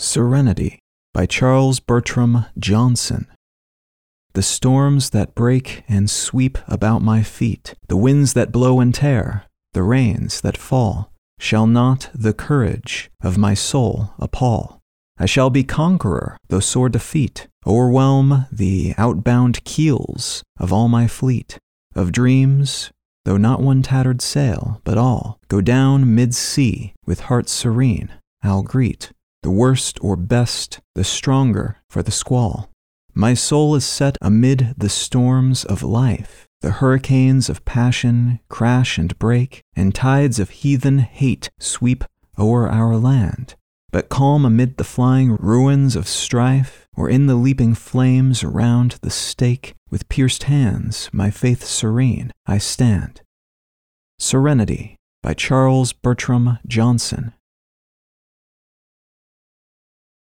Serenity by Charles Bertram Johnson. The storms that break and sweep about my feet, the winds that blow and tear, the rains that fall, shall not the courage of my soul appall. I shall be conqueror, though sore defeat o'erwhelm the outbound keels of all my fleet. Of dreams, though not one tattered sail, but all go down mid sea with heart serene, I'll greet the worst or best, the stronger for the squall. My soul is set amid the storms of life. The hurricanes of passion crash and break, and tides of heathen hate sweep o'er our land. But calm amid the flying ruins of strife, or in the leaping flames around the stake, with pierced hands, my faith serene, I stand. Serenity by Charles Bertram Johnson.